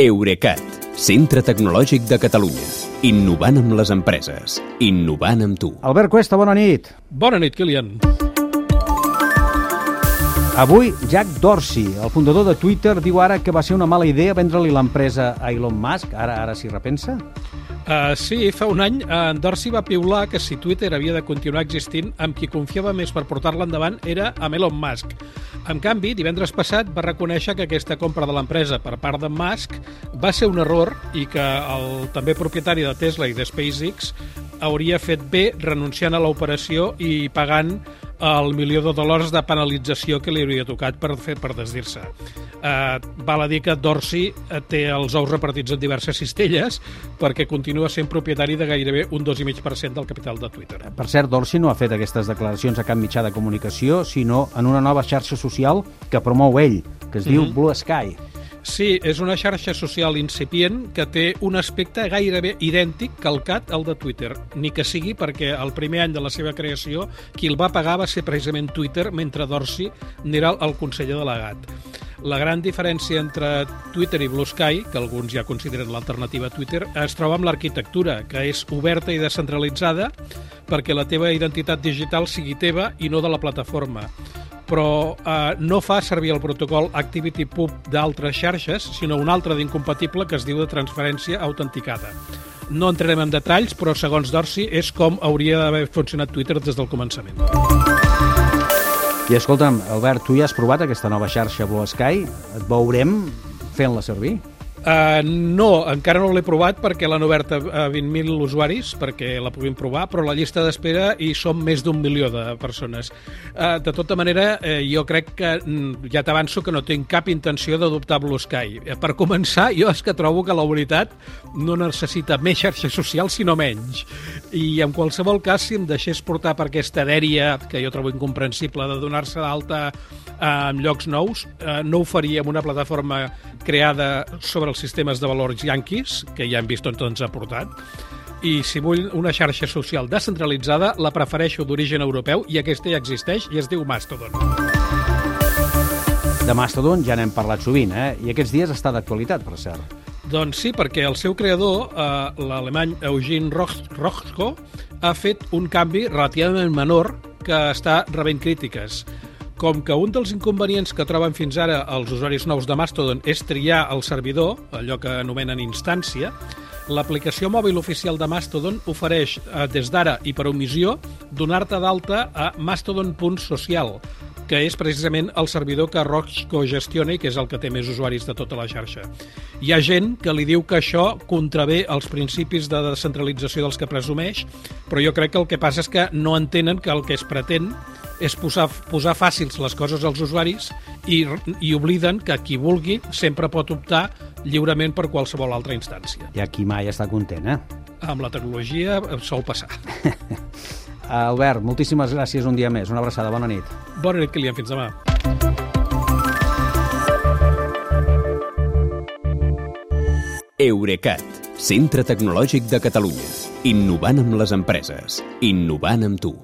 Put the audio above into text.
Eurecat, centre tecnològic de Catalunya. Innovant amb les empreses. Innovant amb tu. Albert Cuesta, bona nit. Bona nit, Kilian. Avui, Jack Dorsey, el fundador de Twitter, diu ara que va ser una mala idea vendre-li l'empresa a Elon Musk. Ara ara s'hi repensa? Uh, sí, fa un any uh, en Dorsey va piular que si Twitter havia de continuar existint, amb qui confiava més per portar-la endavant era amb Elon Musk. En canvi, divendres passat va reconèixer que aquesta compra de l'empresa per part de Musk va ser un error i que el també propietari de Tesla i de SpaceX hauria fet bé renunciant a l'operació i pagant el milió de dòlars de penalització que li hauria tocat per, fer, per desdir-se. Uh, val a dir que Dorsey té els ous repartits en diverses cistelles perquè continua sent propietari de gairebé un 2,5% del capital de Twitter. Per cert, Dorsey no ha fet aquestes declaracions a cap mitjà de comunicació, sinó en una nova xarxa social que promou ell, que es mm -hmm. diu Blue Sky. Sí, és una xarxa social incipient que té un aspecte gairebé idèntic calcat al de Twitter, ni que sigui perquè el primer any de la seva creació qui el va pagar va ser precisament Twitter, mentre Dorsey n'era el conseller delegat. La gran diferència entre Twitter i Blue Sky, que alguns ja consideren l'alternativa a Twitter, es troba amb l'arquitectura, que és oberta i descentralitzada perquè la teva identitat digital sigui teva i no de la plataforma però eh, no fa servir el protocol ActivityPub d'altres xarxes, sinó un altre d'incompatible que es diu de transferència autenticada. No entrarem en detalls, però segons Dorsey és com hauria d'haver funcionat Twitter des del començament. I escolta'm, Albert, tu ja has provat aquesta nova xarxa Blue Sky? Et veurem fent-la servir? Uh, no, encara no l'he provat perquè l'han obert a 20.000 usuaris perquè la puguin provar, però la llista d'espera hi som més d'un milió de persones. Uh, de tota manera, uh, jo crec que mm, ja t'avanço que no tinc cap intenció d'adoptar Blue Sky. Uh, per començar, jo és que trobo que la veritat no necessita més xarxes socials, sinó menys. I en qualsevol cas, si em deixés portar per aquesta dèria, que jo trobo incomprensible, de donar-se d'alta en llocs nous, uh, no ho faria en una plataforma creada sobre els sistemes de valors yanquis, que ja hem vist on ens ha portat, i si vull una xarxa social descentralitzada, la prefereixo d'origen europeu i aquesta ja existeix i es diu Mastodon. De Mastodon ja n'hem parlat sovint, eh? I aquests dies està d'actualitat, per cert. Doncs sí, perquè el seu creador, eh, l'alemany Eugene Rochko, ha fet un canvi relativament menor que està rebent crítiques. Com que un dels inconvenients que troben fins ara els usuaris nous de Mastodon és triar el servidor, allò que anomenen instància, l'aplicació mòbil oficial de Mastodon ofereix, eh, des d'ara i per omissió, donar-te d'alta a mastodon.social, que és precisament el servidor que Roxco gestiona i que és el que té més usuaris de tota la xarxa. Hi ha gent que li diu que això contravé els principis de descentralització dels que presumeix, però jo crec que el que passa és que no entenen que el que es pretén és posar, posar fàcils les coses als usuaris i, i obliden que qui vulgui sempre pot optar lliurement per qualsevol altra instància. I aquí mai està content, eh? Amb la tecnologia sol passar. Albert, moltíssimes gràcies un dia més. Una abraçada, bona nit. Bona nit, Kilian. Fins demà. Eurecat, centre tecnològic de Catalunya. Innovant amb les empreses. Innovant amb tu.